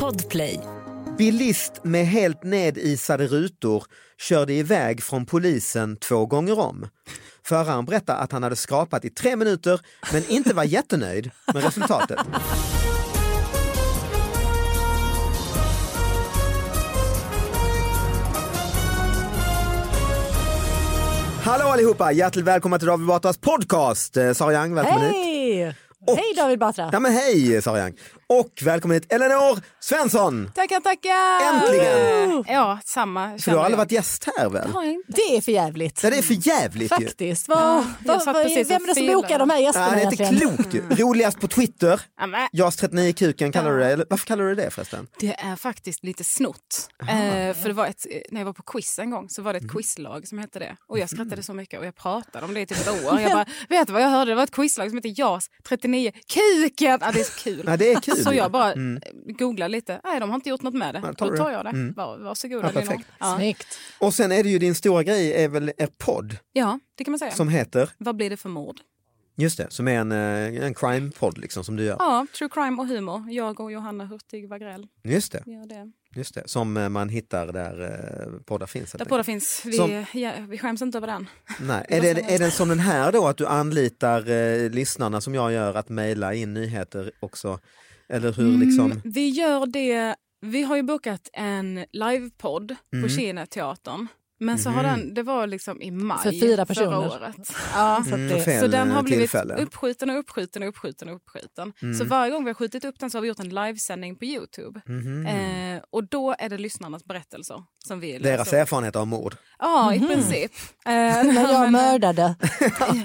Podplay. Bilist med helt nedisade rutor körde iväg från polisen två gånger om. Föraren berättar att han hade skrapat i tre minuter men inte var jättenöjd med resultatet. Hallå allihopa, hjärtligt välkomna till David Batras podcast. Eh, Sara Young, välkommen hit. Hej! Och- Hej David Batra! Ja men hej Sara Young. Och välkommen hit Elinor Svensson! Tackar, tackar! Äntligen! Ja, samma. För du har aldrig varit gäst här väl? Det är för jävligt. Ja, det är för jävligt ju. Faktiskt. Vad, satt vad, precis vem är det som bokar de här gästerna Ja, det är inte klokt ju. Roligast på Twitter. Ja, men, JAS39kuken kallar du det, eller varför kallar du det förresten? det är faktiskt lite snott. Eh, för det var ett, när jag var på quiz en gång så var det ett quizlag som hette det. Och jag skrattade så mycket och jag pratade om det i typ ett år. Jag bara, vet du vad jag hörde? Det var ett quizlag som hette JAS 39 Kuken! Ja, det är så kul. Ja, det är kul. Så jag bara mm. googlade lite. Nej, de har inte gjort något med det. Ja, tar Då tar jag det. Mm. Var, varsågoda Ja, perfekt. Ja. Snyggt. Och sen är det ju din stora grej är väl er podd ja, det kan man säga. som heter, Vad blir det för mord? just det, som är en, eh, en crime-podd liksom som du gör. Ja, true crime och humor. Jag och Johanna Hurtig Wagrell Just det, gör det. just det, som eh, man hittar där eh, poddar finns. Där enkelt. finns. Vi, Som- ja, vi skäms inte över den. Nej. Är, det, är den som den här då att du anlitar eh, lyssnarna som jag gör att mejla in nyheter också? Eller hur liksom? Mm, vi gör det. Vi har ju bokat en livepodd Mm. på Kineteatern. Men så har den, det var liksom i maj För fyra förra personer. året. Ja. Så att Mm, det, fel Så den har eh, blivit tillfälle. uppskjuten och uppskjuten och uppskjuten och uppskjuten. Mm. Så varje gång vi har skjutit upp den så har vi gjort en livesändning på Youtube. Mhm. Eh, och då är det lyssnarnas berättelser som vi Deras läser. erfarenhet av mord. Ja, i princip. Eh, när jag men- mördade.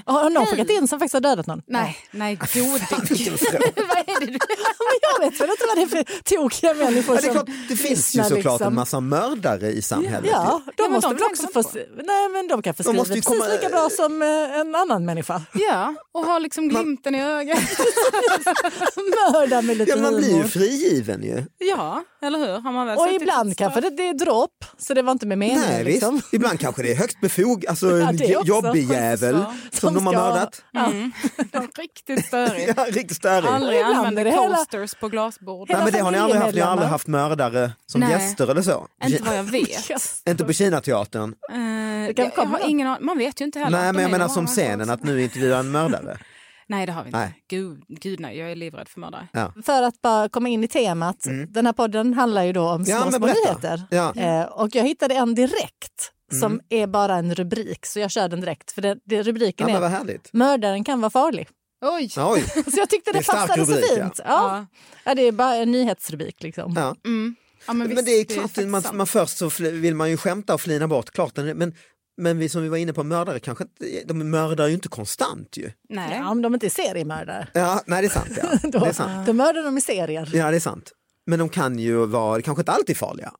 Har någon skickat in som faktiskt har dödat någon? Nej, nej, fråga. Vad är det du... Jag vet väl inte vad det är för tokiga människor Ja, det, är som klart, det finns ju såklart liksom. en massa mördare i samhället. Ja, de Ja, måste de väl också få... man Nej, men de kan få skriva precis komma- lika bra som eh, en annan människa. Ja, och har liksom glimten i ögat. Mörda med lite Ja, man blir ju frigiven ju. Ja, eller hur? Har man väl Och ibland kanske det, det är dropp, så det var inte med meningen. Nej, liksom. Ibland kanske det är högst befog, alltså Ja, en jobbig jävel Faktiskt, som, de har mördat. Mm. Riktigt störig. Ja, riktigt störig. Aldrig använder det hela- coasters på glasbord. Nej, men det har ni aldrig haft, ni har aldrig haft mördare som Nej. gäster eller så? Inte vad jag vet. Inte på Kinateatern? Eh, kan jag, jag har ingen. Man vet ju inte heller. Nej, men jag menar som scenen, att nu intervjuar en mördare. Nej, det har vi inte. Nej. Gud, gud nej, jag är livrädd för mördare. Ja. För att bara komma in i temat, den här podden handlar ju då om Mm. Ja, små, små nyheter. Ja. Eh, och jag hittade en direkt som Mm. är bara en rubrik, så jag kör den direkt. För det, det, Ja, rubriken men är. Mördaren kan vara farlig. Oj! Oj, Så jag tyckte Det det, passade så rubrik, ja. fint. Ja. Ja. det är bara en nyhetsrubrik liksom. ja. Mm. Ja, men, Men visst, det är det klart, faktiskt man, sant. man först så fl- vill man ju skämta och flina bort, klart. Men, men vi som vi var inne på, mördare kanske inte, de mördar ju inte konstant ju. Nej. Ja, om de inte är seriemördare. Ja, nej det är sant. Ja. Då, Det är sant. då mördar de i serier. Ja, det är sant. Men de kan ju vara, kanske inte alltid farliga.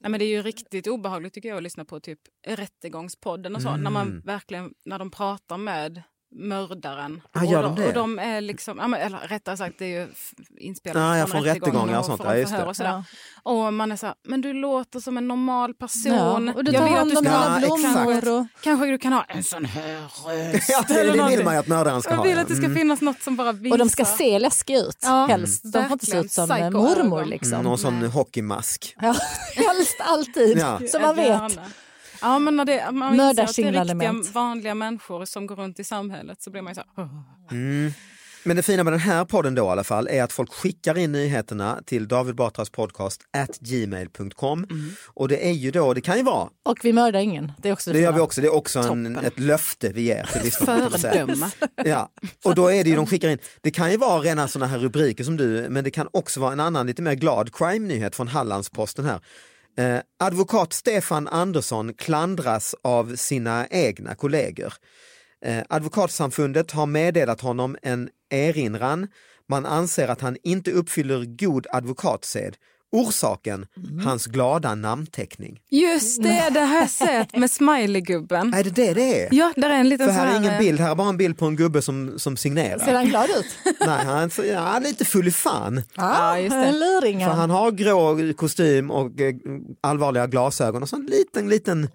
Nej, men det är ju riktigt obehagligt tycker jag att lyssna på typ rättegångspodden och så. Mm. När man verkligen, när de pratar med mördaren. Ah, gör och, de det? och de är liksom, ja, men, eller rättare sagt det är ju inspelat Ah, ja, från rättegångar och sånt. från Ja, just förhör det. och sådär. Och man är så här, men du låter som en normal person. Ja, och du Jag tar vill hand om Ja, dina blommor. Och... Kanske du kan ha en sån här röst. Ja, det, det vill man ju att mördaren ska Jag ha. vill ja. att det ska Mm. finnas något som bara visar. och de ska se läskiga ut Ja, helst. De får inte se ut som mormor liksom. Mm, Någon sån hockeymask. Ja, helst alltid, Ja. så man vet. Ja, men när det, man inser att det är riktiga vanliga människor som går runt i samhället så blir man ju så här, "Åh." Men det fina med den här podden då i alla fall är att folk skickar in nyheterna till David Batras podcast at gmail.com och det är ju då, det kan ju vara, Och vi mördar ingen. Det är också det gör fina. vi också, det är också en, ett löfte vi ger till. Föredöme. Ja, och då är det ju de skickar in, det kan ju vara rena sådana här rubriker som du, men det kan också vara en annan lite mer glad crime-nyhet från Hallandsposten här. Eh, advokat Stefan Andersson klandras av sina egna kollegor. Eh, advokatsamfundet har meddelat honom en erinran. Man anser att han inte uppfyller god advokatsed. Orsaken, hans glada namnteckning. Just det, det har jag sett med smileygubben. Är det det det är? Ja, där är en liten För här är ingen eh, bild, här är bara en bild på en gubbe som, som signerar. Ser han glad ut? Nej, han är ja, lite full i fan. Ja, just det. En luring. För han har grå kostym och eh, allvarliga glasögon och så en liten, liten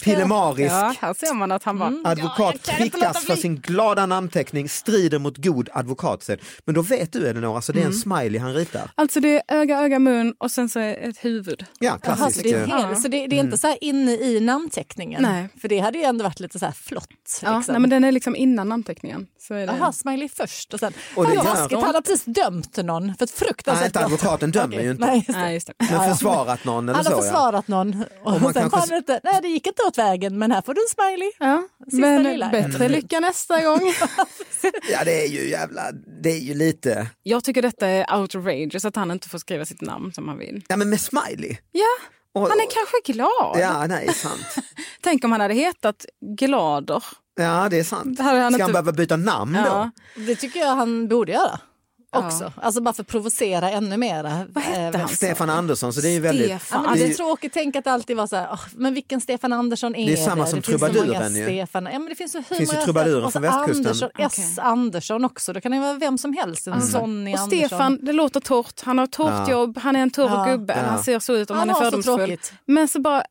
pillemarisk Ja, här ser man att han bara... advokat kan inte låta prickas för sin glada namnteckning, strider mot god advokatsed. Men då vet du Elinor, alltså det är en Mm. smiley han ritar. Alltså det är öga, öga, mun och sen så är ett huvud. Ja, Jaha, klassisk. så det är, eh, hel, så det, det är inte så här inne i namnteckningen? Nej. För det hade ju ändå varit lite så här flott. Ja, liksom. nej, men den är liksom innan namnteckningen. Så är det. Jaha, smiley först och sen... Och det gör- taskigt, han har precis dömt någon för ett Nej, fruktansvärt inte brott. advokaten dömer Okej, ju inte. Nej, just det. Nej. Men försvarat någon eller Han har så ja. försvarat någon och, man sen han inte, nej det gick inte åt vägen men här får du en smiley. Ja, Sista men lilla. bättre lycka nästa gång. Ja det är ju jävla, det är ju lite, Jag tycker detta är outrageous att han inte får skriva sitt namn som han vill. ja men med smiley. Ja, Och, han är kanske glad. Ja, nej, sant. Tänk om han hade hetat Glader. Ja, det är sant. Det Ska han inte- behöva byta namn Ja. då? Det tycker jag han borde göra. Också. Alltså bara för att provocera ännu mer. Vad hette han? Stefan Andersson, så det är ju väldigt... Ja, Stefan. men det det är ju- tråkigt tänk att det alltid var så här, "Åh, men vilken Stefan Andersson är Det är samma som det så trubaduren ju. Stefan. Ja, men det finns, så hur Finns ju många- trubaduren så från västkusten. Andersson, S. Okej. Andersson också, då kan det vara vem som helst. En Sonny Och Andersson. Stefan, det låter torrt. Han har ett torrt Ja. jobb, han är en torr Ja. gubbe. Ja. Han ser så ut om Han han, är så fördomsfull. tråkigt. Men så bara...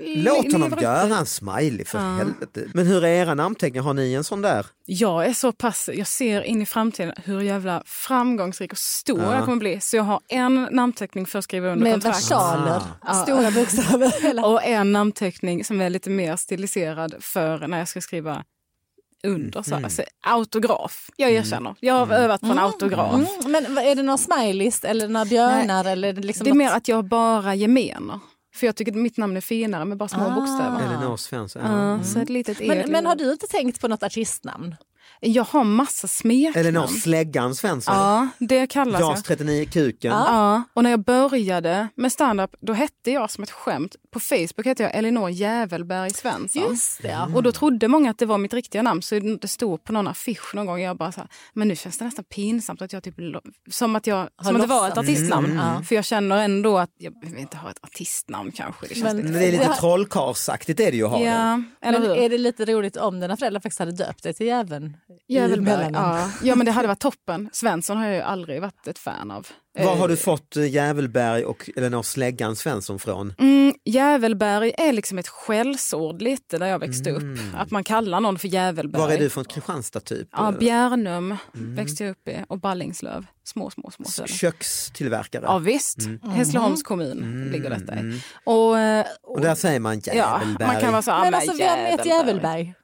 Låt honom göra en smiley för helvete. Men hur är era namnteckningar? Har ni en sån där? Jag är så pass, jag ser in i framtiden hur jävla framgångsrik och stor Ja. jag kommer bli. Så jag har en namnteckning för att skriva under Med kontrakt. versaler, stora bokstäver. Och en namnteckning som är lite mer stiliserad för när jag ska skriva under. Så, alltså, autograf. Jag erkänner. Jag har övat på en autograf. Mm, men är det några smileys eller några björnar? Eller liksom Det är något- mer att jag bara gemener. För jag tycker att mitt namn är finare med bara små Ah. bokstäver. Elinor Svensson? Ja, så ett litet E. men, men har du inte tänkt på något artistnamn? Jag har massa smeknamn. Elinor Släggan Svensson? Ja, det kallas jag. Jas 39 Kuken? Ja, och när jag började med stand-up då hette jag som ett skämt, på Facebook hette jag Elinor Jävelberg Svensson. Just det, ja. Och då trodde många att det var mitt riktiga namn så det stod på någon affisch någon gång. Jag bara så här, men nu känns det nästan pinsamt att jag typ, som att, jag, som att det var ett artistnamn. Mm, ja. För jag känner ändå att jag vill inte ha ett artistnamn kanske. Det känns Men- lite... Det är lite Det- trollkarlsaktigt är det ju att ha det. Ja, eller Men hur? är det lite roligt om dina föräldrar faktiskt hade döpt dig till jäveln? I Jävelberg, mellannamn? ja. ja men det hade varit toppen. Svensson har jag ju aldrig varit ett fan av. Var har Eh, du fått eh, Jävelberg och Elinor Släggan Svensson från? Mm, Jävelberg är liksom ett skällsord lite där jag växte upp. Att man kallar någon för Jävelberg. Var är du från Kristianstad typ? Ja? Bjärnum växte jag upp i och Ballingslöv. Små, små, små ställen. Kökstillverkare? Ja visst, Hässleholms kommun ligger detta i. Och, eh, Och där säger man ja, Jävelberg. man kan vara så här, Men alltså vem är ett jävelberg?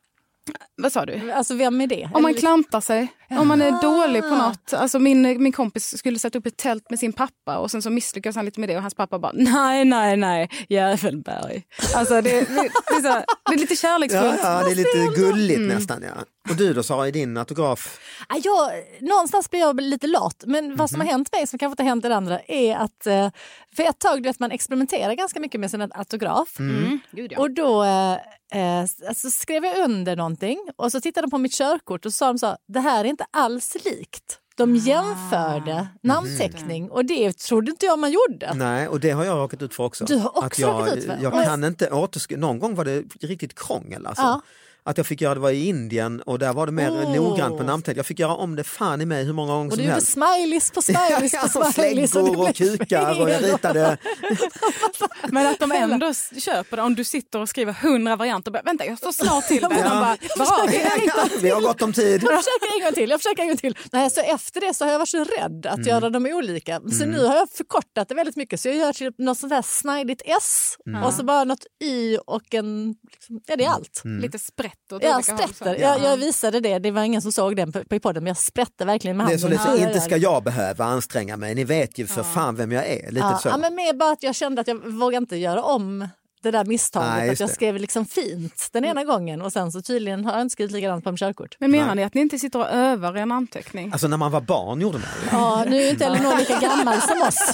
Vad sa du? Alltså vem är det? Om man klantar sig, om man är dålig på något. Alltså min, min kompis skulle sätta upp ett tält med sin pappa och sen så misslyckades han lite med det och hans pappa bara nej, nej, nej, Jävelberg. Alltså det, det, det, är, så, det är lite kärleksfullt. ja, det är lite gulligt Mm. nästan. Ja. Och du då Sara, i din autograf? Ja, Jag, någonstans blir jag lite lat, men vad som har hänt mig som kanske inte har hänt den andra är att eh, för ett tag du vet, man experimenterar ganska mycket med sin autograf Mm. Gud, ja. och då eh, eh, alltså skrev jag under någonting och så tittade de på mitt körkort och så sa de så det här är inte alls likt. De jämförde namnteckning och det trodde inte jag man gjorde. Nej, och det har jag råkat ut för också. Du har också att jag, ut för? Jag kan inte återskriva, någon gång var det riktigt krångel alltså. Ja. Att jag fick göra det var i Indien och där var det mer Oh. noggrant på namnteckning. Jag fick göra om det fan i mig hur många gånger Och du som gjorde helst. smileys på smileys på och smileys. släggor och blev kukar och jag ritade. Men att de ändå köper det om du sitter och skriver hundra varianter. Bara, Vänta jag får snart till det. Ja. Bara, har vi? Vi har gott om tid. Jag försöker en gång till. Jag försöker en gång till. Nej, så efter det så har jag varit så rädd att Mm. göra dem olika. Så nu har jag förkortat det väldigt mycket. Så jag gör typ något sånt här snajdigt S Mm. och så bara något Y och en... Liksom, ja, det är allt. Lite sprätt åt Jag olika håll, så. sprätter. Jag, jag visade det, det var ingen som såg den på, på podden, men jag sprätte verkligen med Det är handen. så lite, Ja, inte ja, ska ja. jag behöva anstränga mig, ni vet ju för fan vem jag är. Lite Ja, så. ja, men mer bara att jag kände att jag vågade inte göra om det där misstaget. Nej, att jag det. skrev liksom fint den ena gången och sen så tydligen har jag inte skrivit likadant på mitt körkort. Men menar ni att ni inte sitter och övar er namnteckning? Alltså när man var barn gjorde man det. Ja, nu är inte Elinor lika gammal som oss.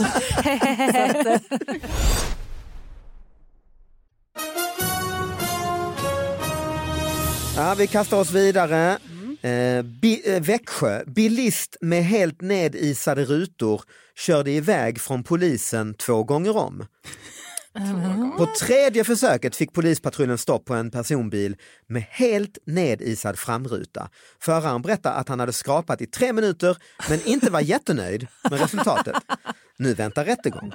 Ja, vi kastar oss vidare. Eh, bi, eh, Växjö, bilist med helt nedisade rutor körde iväg från polisen två gånger om. På tredje försöket fick polispatrullen stopp på en personbil med helt nedisad framruta. Föraren berättar att han hade skrapat i tre minuter men inte var jättenöjd med resultatet. Nu väntar rättegång.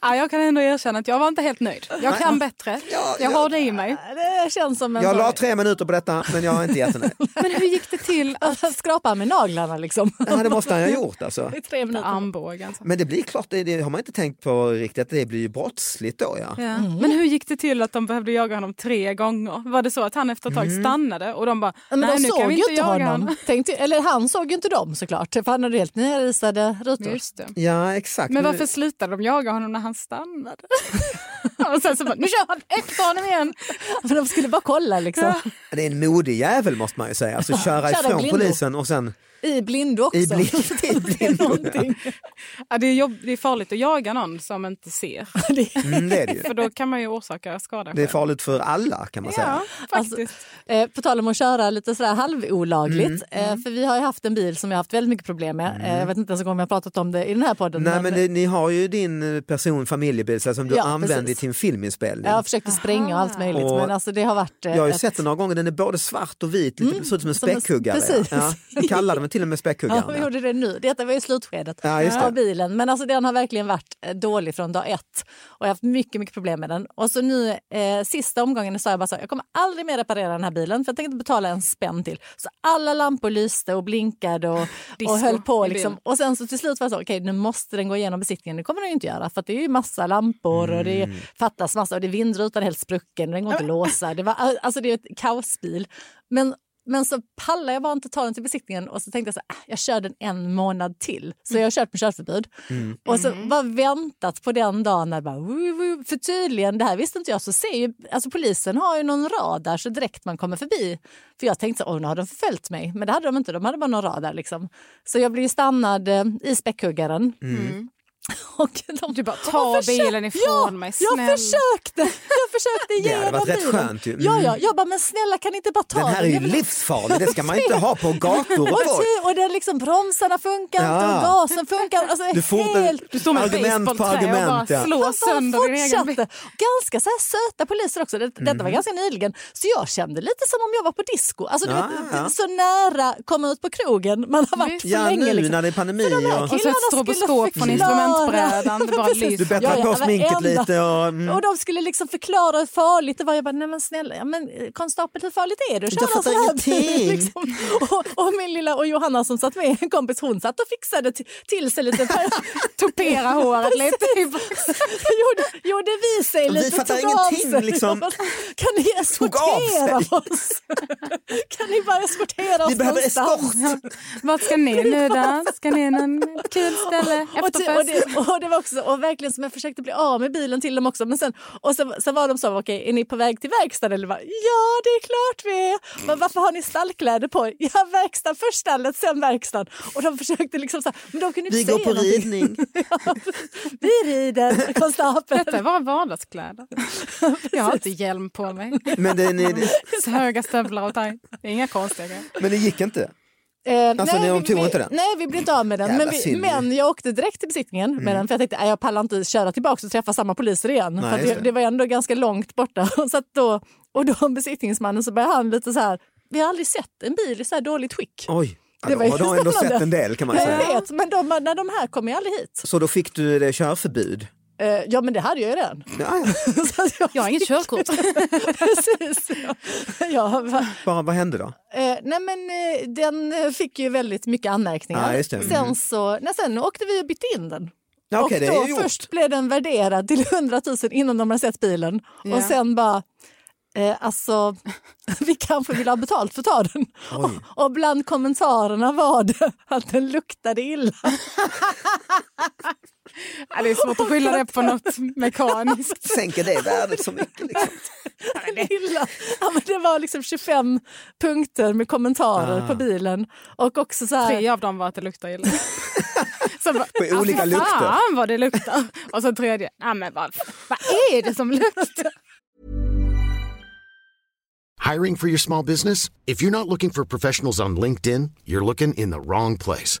Ja, jag kan ändå erkänna att jag var inte helt nöjd. Jag kan bättre. Jag har det i mig. det känns som en Jag la tre minuter på detta men jag är inte jättenöjd. Men hur gick det till? Alltså, skrapa med naglarna liksom. Ja, det måste han ha gjort alltså. I tre minuter. Armbågen. så. Men det blir klart, det, det har man inte tänkt på riktigt, det blir ju brottsligt då ja. Ja. Men hur gick det till att de behövde jaga honom tre gånger? Var det så att han efter ett tag stannade och de bara, Men nej de nu kan såg vi inte jaga honom. honom. Tänkte, eller han såg ju inte dem såklart, för han hade helt nedrisade rutor. Just det. Ja exakt. Men Nu- varför slutade de jaga honom när han stannade? och sen så bara, nu kör han efter honom igen. För de skulle bara kolla liksom. Det är en modig jävel måste man ju säga, alltså köra ifrån polisen och sen I blindo också. i blind. I Det är. Ja, det, är jobb, det är farligt att jaga någon som inte ser. Mm, det är det ju. För då kan man ju orsaka skada Det är farligt för alla kan man säga. Ja, Alltså, faktiskt. Eh, på tal om att köra lite sådär halvolagligt, Mm, eh, för vi har ju haft en bil som har haft väldigt mycket problem med. Eh, jag vet inte ens om jag har pratat om det i den här podden. Nej men det, ni har ju din eh, person familjebil så här, som du Ja, använder precis. till en filminspelning. jag har försökt att spränga och allt möjligt, Och men alltså det har varit... eh, Jag har ju ett- sett den några gånger, den är både svart och vit, lite, ser ut som en späckhuggare. precis. Ja, kallade den till och med Ja, späckhuggaren. vi gjorde det nu. Detta var ju slutskedet Ja, just det. av bilen. Men alltså den har verkligen varit eh, dålig från dag ett. Och jag har haft mycket, mycket problem med den. Och så nu eh, sista omgången sa jag bara så här, jag kommer aldrig mer reparera den här bilen för jag tänker inte betala en spänn till. Så alla lampor lyste och blinkade och, och höll på. i Liksom. Och sen så till slut var jag så, okej nu måste den gå igenom besiktningen. Det kommer den ju inte göra för att det är ju massa lampor och det Mm. fattas massa och det är vindrutan helt sprucken och den går inte att låsa. Det, var, alltså det är ett kaosbil. Men men så pallar jag bara inte ta den till besiktningen och så tänkte jag så här, "Ah, jag kör den en månad till. Så jag har kört med körförbud. Och så bara väntat på den dagen när bara, woo, woo. för tydligen, det här visste inte jag, så ser ju, alltså polisen har ju någon radar så direkt man kommer förbi. För jag tänkte så, oh, nu har de förföljt mig. Men det hade de inte, de hade bara någon radar liksom. Så jag blev stannad eh, i späckhuggaren. Och de, Du bara, ta bilen ifrån ja, mig, Jag snälla. försökte, jag försökte ge Det hade dem varit rätt bilen. skönt ju. Mm. Ja, ja, jag bara, men snälla kan ni inte bara ta Den här är ju Jag livsfarlig, det ska man inte ha på gator och torg. och den liksom, bromsarna funkar inte Ja. och gasen funkar Alltså, Du får helt... Du står med Argument på basebollträ och bara argument, ja. slår Han bara sönder din egen bil. fortsatte. Ganska så här söta poliser också. Det, Detta Mhm. var ganska nyligen. Så jag kände lite som om jag var på disco. Alltså, du Ja, vet, ja. Så nära komma ut på krogen man har varit för Ja länge. nu liksom. när det är pandemi För de här och Och så ett killarna stroboskop skulle från instrumentbrädan. Det bara lyser. du ja, på sminket lite och... Mm. Och de skulle liksom förklara hur farligt det var. Jag bara, nej men snälla, ja, men, eh, konstapel hur farligt är det att Jag köra fattar så här liksom? och, och min lilla och Johanna som satt med, en kompis, hon satt och fixade till sig lite. Tupera håret lite. gjorde, gjorde vi sig Och vi lite. fattar tog av ingenting, liksom. Kan ni eskortera oss? kan ni bara eskortera oss Vi behöver någonstans? eskort. Vart ska ni nu då? Ska ni någon kul ställe? Och, ty- och, Efterfest? det, och det var också och verkligen som jag försökte bli av med bilen till dem också. Men sen, och sen, sen var de så, okej, är ni på väg till verkstaden? Eller bara, ja, det är klart vi är. Men varför har ni stallkläder på er? Ja, verkstad, först stallet, sen verkstaden. Och de försökte liksom så här, men de kunde Vi inte går säga på någonting. ridning. Ja, vi rider, konstapeln. Detta bara vardagskläder. Jag har inte hjälm på mig. Men det, ni, Så höga stövlar och tajt. Det är inga konstiga grejer. men det gick inte. Eh, Alltså, ni- de vi, tog vi, inte den? Nej, vi blev inte av med den. Men, vi, men jag åkte direkt till besiktningen med den för jag tänkte att jag pallar inte köra tillbaka och träffa samma poliser igen. Nej, för det, det. var ändå ganska långt borta. Så då Och då besiktningsmannen så började han lite så här, vi har aldrig sett en bil i så här dåligt skick. Oj, ja, Det var har du ändå sett en del kan man Jag säga. vet, men de, när de här kommer ju aldrig hit. Så då fick du det körförbud? Eh, ja men det hade jag ju redan. Ja, ja. Jag Jag har inget körkort. Precis. Ja, ja, va- Bara, vad hände då? eh, nej men eh, den fick ju väldigt mycket anmärkningar. Det. Mm. Sen så, nej, sen åkte vi och bytte in den. Ja, okej, och det då är gjort. först blev den värderad till 100 000 innan de har sett bilen. Ja. Och sen bara, eh, alltså vi kanske vill ha betalt för att ta den. Och, och bland kommentarerna var det att den luktade illa. Ja, det är svårt att skylla det på något mekaniskt. Sänker det värdet så mycket? Liksom. illa. Ja, men det var liksom 25 punkter med kommentarer Ah. på bilen. Och också så här, Tre av dem var att det luktar illa. Så bara, På olika "Ah, lukter." Fan vad det luktar. Och så tredje, ja, men vad, vad är det som luktar? Hiring for your small business? If you're not looking for professionals on LinkedIn, you're looking in the wrong place.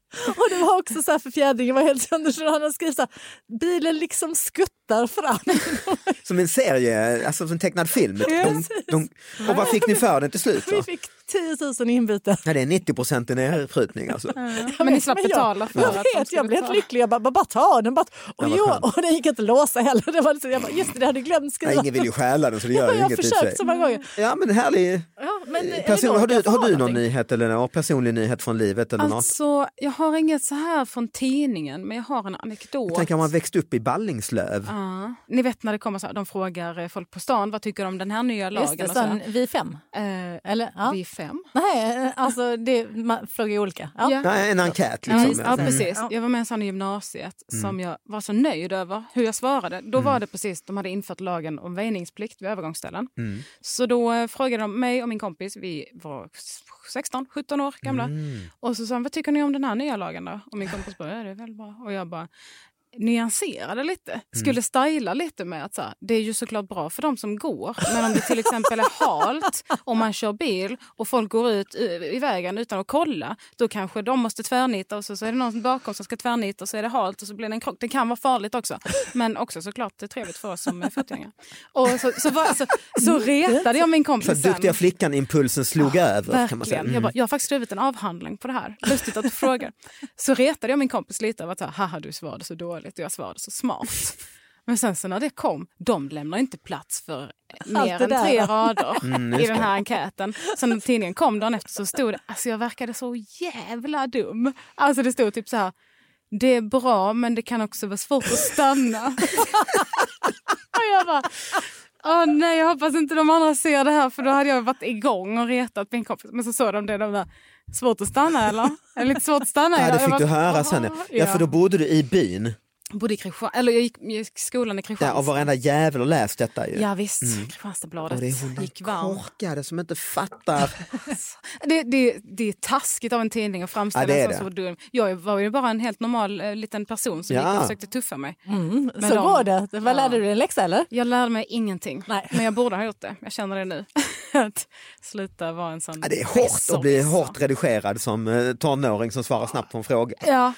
Och det var också så här för fjädringen var helt sönder så han har skrivit så här, bilen liksom skuttar fram. Som en serie, alltså som en tecknad film. De, de, och vad fick ni för den till slut? Vi Då? fick 10 000 inbyte. Ja, det är 90 procent i nedprutning alltså. Men ni slapp jag- betala för jag att de vet, jag blev helt lycklig. Jag bara, bara, bara ta den. Bara, och, Ja, skönt. och den gick inte att låsa heller. Det var liksom, jag bara, just det, det hade jag glömt Nej, skriva. ingen vill ju stjäla den så det Ja, gör jag har inget och för försökt så många gånger. Ja men härlig. Ja, men, Person, Elinor, har du, jag har du någon någonting? nyhet eller någon personlig nyhet från livet eller något? Alltså, jag har inget så här från tidningen, men jag har en anekdot. Tänk om man växt upp i Ballingslöv. Ja. Ni vet när det kommer så här, de frågar eh, folk på stan vad tycker de om den här nya lagen? Just det, och så vi fem. Eh, Eller? Ja. Vi fem. Nej, alltså det, man frågar ju olika. Ja. Ja. Nej, en enkät Ja, liksom. ja, Mm. precis. Ja. Jag var med en sån i gymnasiet som jag var så nöjd över hur jag svarade. Då var det precis, de hade infört lagen om väjningsplikt vid övergångsställen. Så då eh, frågade de mig och min kompis, vi var 16, 17 år gamla. Och så sa de, vad tycker ni om den här nya lagen då? Och min kompis bara, ja det är väl bra. Och jag bara, nyanserade lite, skulle styla lite med att så här, det är ju såklart bra för de som går. Men om det till exempel är halt och man kör bil och folk går ut i i vägen utan att kolla, då kanske de måste tvärnita och så, så är det någon bakom som ska tvärnita och så är det halt och så blir det en krock. Det kan vara farligt också. Men också såklart det är trevligt för oss som fotgängare. Och så, så, var, så, så retade jag min Så kompis duktiga sen. flickan impulsen slog över kan man säga. Verkligen. Mm. Jag, bara, jag har faktiskt skrivit en avhandling på det här. Lustigt att du frågar. Så retade jag min kompis lite över att så här, haha du svarade så dåligt och jag svarade så smart. Men sen så när det kom, de lämnar inte plats för mer än där, tre rader Mm, i den här enkäten. Så när tidningen kom dagen efter så stod det, alltså jag verkade så jävla dum. Alltså det stod typ så här, det är bra men det kan också vara svårt att stanna. och jag bara, Åh nej, jag hoppas inte de andra ser det här för då hade jag varit igång och retat min kompis. Men så såg de det, de där, svårt att stanna eller? Är det lite svårt att stanna? Ja, idag?" det fick du bara, höra sen. "Åh, Ja, för då bodde du i byn. Bodde i Kristianstad, eller jag gick, jag gick skolan i Ja, Kristianstad. och varenda jävel har läst detta ju. Ja visst, Mm. Kristianstadsbladet Och det är hon gick varmt. korkade som inte fattar. Det, det, det är taskigt av en tidning att framställa Ja, en så dum. Jag var ju bara en helt normal eh, liten person som Ja. gick och försökte tuffa mig. Mm, så de- går det. Vad Ja. lärde du dig en läxa eller? Jag lärde mig ingenting, Nej. men jag borde ha gjort det. Jag känner det nu. att sluta vara en sån Ja, det är hårt att bli besserwisser. hårt redigerad som eh, tonåring som svarar snabbt på en fråga. Ja,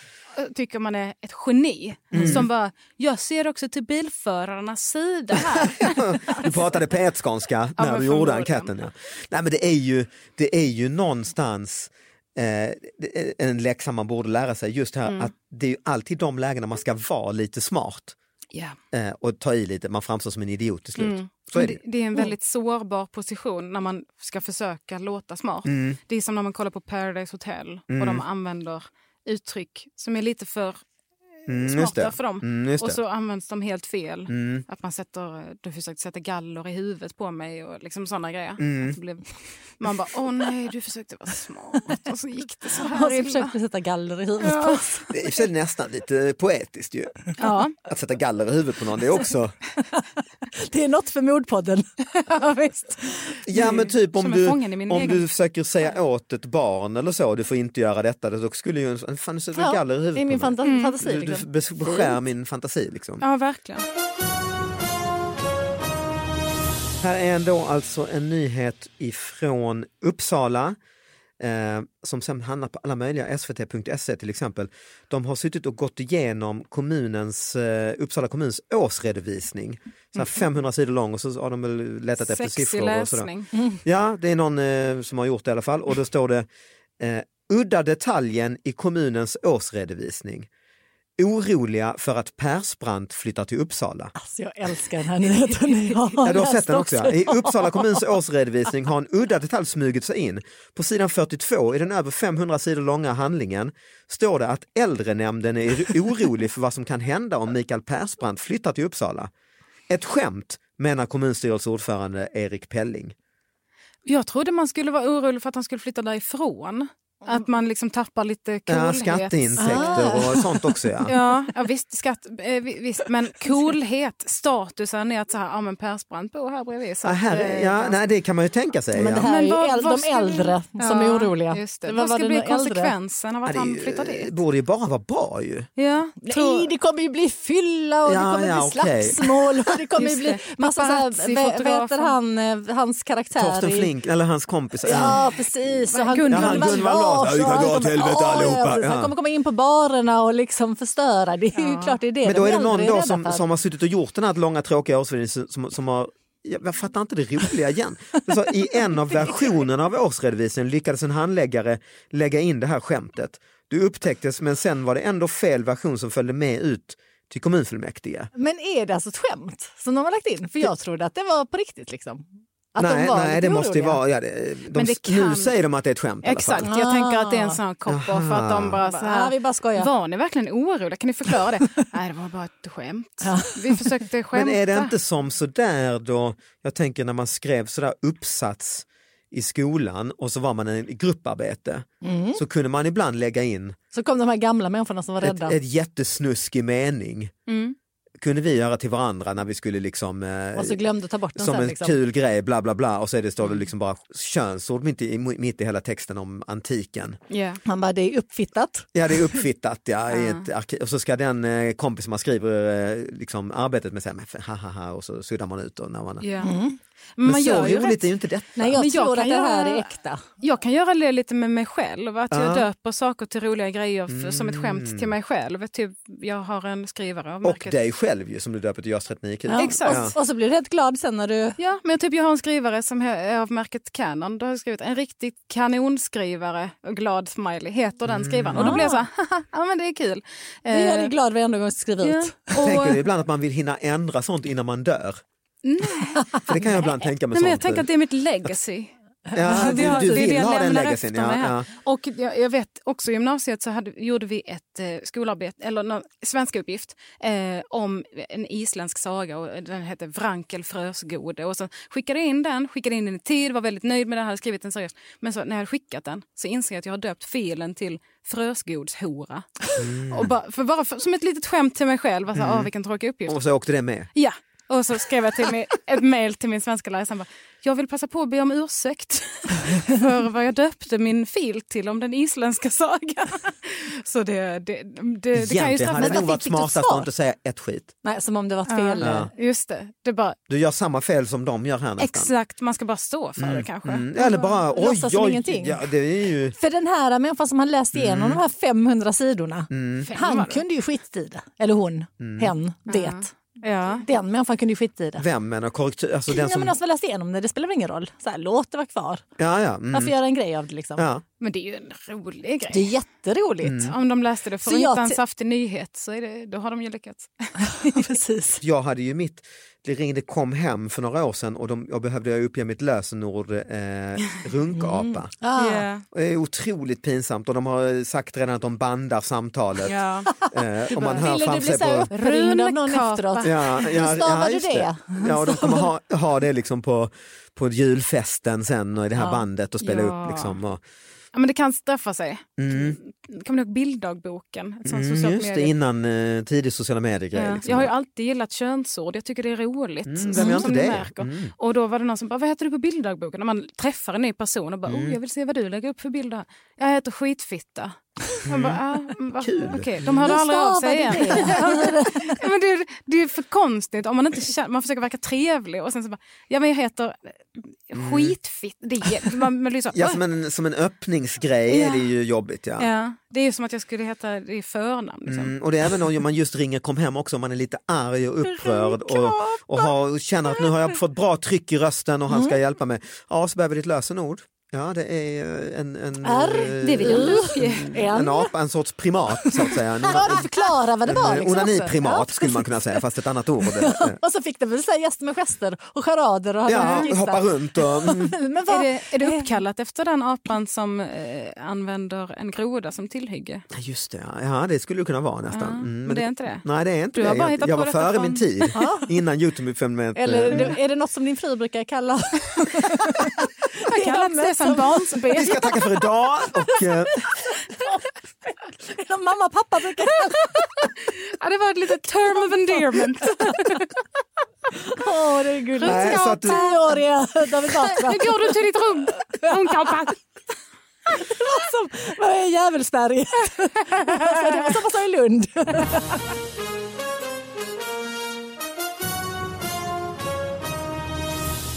tycker man är ett geni Mm. som bara, jag ser också till bilförarnas sida här. Du pratade P1-skånska när men du gjorde enkäten. Ja. Nej, men det är, ju, det är ju någonstans eh, en läxa man borde lära sig just här att det är alltid de lägena man ska vara lite smart Ja. eh, och ta i lite, man framstår som en idiot till slut. Mm. Är det. det, är en väldigt sårbar position när man ska försöka låta smart. Mm. Det är som när man kollar på Paradise Hotel och Mm. de använder uttryck som är lite för Mm, smarta det. för dem. Mm, och det. så används de helt fel. Mm. Att man sätter, du försökte sätta galler i huvudet på mig och liksom sådana grejer. Mm. Det blev, man bara, åh nej, du försökte vara smart och så gick det så Och här så illa. försökte du sätta galler i huvudet på Ja. oss. Det är i och sig nästan lite poetiskt ju. Ja. Att sätta galler i huvudet på någon, det är också... Det är något för mordpodden. ja, visst. Ja men typ om du, min om egen- du försöker säga åt ett barn eller så, du får inte göra detta, då skulle ju en fan sätta Ja, galler i huvudet I min på mig. fanta- fantasi. Du, Liksom. du bes- beskär min fantasi liksom. ja, verkligen. Här är ändå alltså en nyhet ifrån Uppsala eh, som sen hamnar på alla möjliga, svt.se till exempel. De har suttit och gått igenom kommunens, eh, Uppsala kommuns årsredovisning. Så här 500 sidor lång och så har de letat efter Mm. Sexig siffror. Och sådär. läsning. Ja, det är någon eh, som har gjort det i alla fall och då står det eh, udda detaljen i kommunens årsredovisning. Oroliga för att Persbrandt flyttar till Uppsala. Alltså, jag älskar den här nyheten. Jag Ja, du har sett den också. Ja. också. I Uppsala kommuns årsredovisning har en udda detalj smugit sig in. På sidan 42 i den över 500 sidor långa handlingen står det att äldrenämnden är orolig för vad som kan hända om Mikael Persbrandt flyttar till Uppsala. Ett skämt, menar kommunstyrelseordförande Erik Pelling. Jag trodde man skulle vara orolig för att han skulle flytta därifrån. Att man liksom tappar lite Ja, coolhet. skatteintäkter och sånt också ja. Ja, ja visst, skatt, eh, vi- visst, men coolhet, statusen är att så här, ja men Persbrandt bor här bredvid. Så Ja, att, här, eh, ja, ganska- nej, det kan man ju tänka sig. Men det ja. här är ju vad- äl- de äldre som är oroliga. Just det. Det var vad vad ska bli äldre- konsekvensen av att Ja, han det flyttar är- dit? borde ju bara vara bra ju. Ja, Nej, det kommer ju bli fylla och Ja, det kommer ja, bli slagsmål och det kommer ju bli det. massa så här, vad heter han, eh, hans karaktär Torsten i... Flink, eller hans kompis. Ja precis. Och han, Gunvald Larsson, Ja, vi kan dra åt helvete allihopa. ja. Han kommer komma in på barerna och liksom förstöra. Det är ju klart det är det Men då de är det någon då rädda som, som har suttit och gjort den här långa tråkiga årsredovisningen som, som har jag jag fattar inte det roliga igen. Så I en av versionerna av årsredovisningen lyckades en handläggare lägga in det här skämtet. Det upptäcktes men sen var det ändå fel version som följde med ut till kommunfullmäktige. Men är det alltså ett skämt som de har lagt in? För jag trodde att det var på riktigt. Liksom. Att nej, de var nej det måste ju vara, ja, det, de, Men det nu kan- säger de att det är ett skämt i. Exakt, jag tänker att det är en sån cop-off. Aha. Att de bara så Ja, här, vi bara skojar. var ni verkligen oroliga? Kan ni förklara det? Nej, det var bara ett skämt. Vi försökte skämta. Men är det inte som sådär då, jag tänker när man skrev sådär uppsats i skolan och så var man en grupparbete Mm. så kunde man ibland lägga in Så kom de här gamla människorna som var ett, rädda. ett jättesnuskig mening. Mm. Kunde vi göra till varandra när vi skulle liksom eh, och så glömde ta bort den som sen. en Liksom. kul grej bla bla bla och så är det, står det liksom bara könsord mitt i, mitt i hela texten om antiken. Ja. Han bara, det är uppfittat. Ja det är uppfittat ja, i ett arkiv och så ska den eh, kompis man skriver eh, liksom arbetet med säga ha ha ha och så suddar man ut och när man Ja. Mm. Men Men så roligt rätt. är ju inte detta. Nej, jag Men jag tror kan att det här göra- är äkta. Jag kan göra det lite med mig själv, att jag Ja. döper saker till roliga grejer för, som ett skämt till mig själv. Typ, jag har en skrivare av Och märket. dig själv ju som du döper till JAS 39 kul. Ja. Exakt. Och, och så blir du rätt glad sen när du... Ja, men typ jag har en skrivare som är av märket Canon. Då har jag skrivit en riktigt kanonskrivare och glad smiley heter den skrivaren. Och då blir jag så här, "Haha, ja men det är kul. Det gör Eh, dig glad varenda gång du skriver ja. ut. Tänker du Och, ibland att man vill hinna ändra sånt innan man dör? För det kan jag ibland tänka med nej, men jag sånt. tänker att det är mitt legacy. ja, du, du det vill jag ha den legacyn. Ja, ja. Och jag, jag vet också i gymnasiet så hade, gjorde vi ett eh, skolarbete, eller någon, svenska uppgift eh, om en isländsk saga och den hette Vrankel Frösgode. Och så skickade jag in den, skickade in den i tid, var väldigt nöjd med den, hade skrivit den seriöst. Men så, när jag hade skickat den så inser jag att jag har döpt filen till Frösgodshora. Mm. Och bara, för bara för, som ett litet skämt till mig själv, alltså, mm. vilken tråkig uppgift. Och så åkte det med. Ja, och så skrev jag till mig, ett mejl till min svenska lärare. bara, Jag vill passa på att be om ursäkt för vad jag döpte min fil till om den isländska sagan. Så det, det, det, det kan ju Egentligen straffa hade det nog varit smartast att inte säga ett skit. Nej, som om det var ett fel. Ja. Just det, det bara, Du gör samma fel som de gör här nästan. exakt, man ska bara stå för det kanske. Mm. Eller bara oj, oj, ingenting. ja, det är ju... För den här människan som har läst igenom Mm. de här 500 sidorna, var han kunde ju skitit i det. Eller hon, Mm. hen, det. Ja. Den människan kunde ju skita i det. Vem menar korrektur? Alltså den Ja, som... men de som har läst igenom det, det spelar väl ingen roll. Så här, låt det vara kvar. Ja, ja. Mm. Varför göra en grej av det liksom? ja. Men det är ju en rolig grej. Det är jätteroligt. Mm. Om de läste det för att hitta en saftig nyhet så är det, då har de ju lyckats. Precis. Jag hade ju mitt, det ringde kom hem för några år sedan och de, jag behövde uppge mitt lösenord eh, runkapa. Ah. Ja. Och Det är otroligt pinsamt och de har sagt redan att de bandar samtalet. Ja. Eh, om man hör Ville du bli sig på... uppringd av någon efteråt? Ja, ja, Hur stavar ja, du just det? Ja, och de kommer ha, ha det liksom på, på julfesten sen och i det här bandet och spela Ja. upp. Liksom, och, ja, men det kan straffa sig. mm, Kommer du ihåg bilddagboken? Ett mm, just det, medie. innan eh, tidig sociala medier. Ja. Liksom. Jag har ju alltid gillat könsord, jag tycker det är roligt. Mm, som inte det? märker. Mm. Och då var det någon som bara, vad heter du på bilddagboken? När man träffar en ny person och bara, Mm. oh, jag vill se vad du lägger upp för bilder. Jag heter skitfitta. Bara, ah? Mm. Kul. Okej, de hörde aldrig av sig igen. det? Men det, är- det är för konstigt om man inte känner, man försöker verka trevlig och sen så bara, ja men jag heter skitfitt. Det är, man, man Mm. Ja, som en, som en öppningsgrej Ja. är det ju jobbigt. Ja. ja, det är ju som att jag skulle heta det är förnamn. Liksom. Mm, och det är även om man just ringer kom hem också om man är lite arg och upprörd och, och, har, och känner att nu har jag fått bra tryck i rösten och han Mm. ska hjälpa mig. Ja, så behöver vi ett lösenord. Ja, det är en, en, R, eh, det vill jag en, en apa, en sorts primat så att säga. En, Ja, du förklarar vad det var. en Liksom, också. onaniprimat Ja. skulle man kunna säga, fast ett annat ord. Och så fick de väl säga gäster med gester och charader och Ja, hoppa runt och... Mm. Men Är vad, det, är det uppkallat efter den apan som eh, använder en groda som tillhygge? Ja, Just det, ja. ja det skulle det kunna vara nästan. Ja, Mm, men det är inte det? Nej det är inte Du har det. bara Jag, hittat jag på var före från- min tid, innan Youtube-filmen. eller är är det något som din fru brukar kalla? Jag kallar det som barnsben. Vi ska tacka för idag och eh, Mamma och pappa brukar. Ja, det var ett litet term of endearment. Åh, det är gulligt. Nej, så att du- Tioåriga David Batra. Nu går du till ditt rum, ungkapa. som var i Djävulsberget. det var sak i Lund.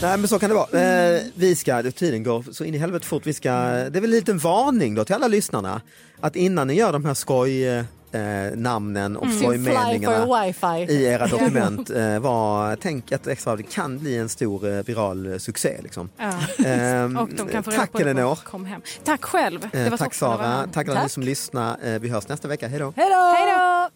Nej men så kan det vara. Eh, vi ska, tiden går så in i helvete fort. Vi ska, det är väl en liten varning då till alla lyssnarna. Att innan ni gör de här skoj eh, namnen och for skojmeningarna wifi. i era dokument, eh, var, tänk att extra det kan bli en stor eh, viral eh, succé. Liksom. Ja. Ehm, Och de kan få tack Elinor. Kom hem. Tack själv. Det Eh, tack Sara, tack alla ni som lyssnar. Eh, vi hörs nästa vecka, hej då. Hej då!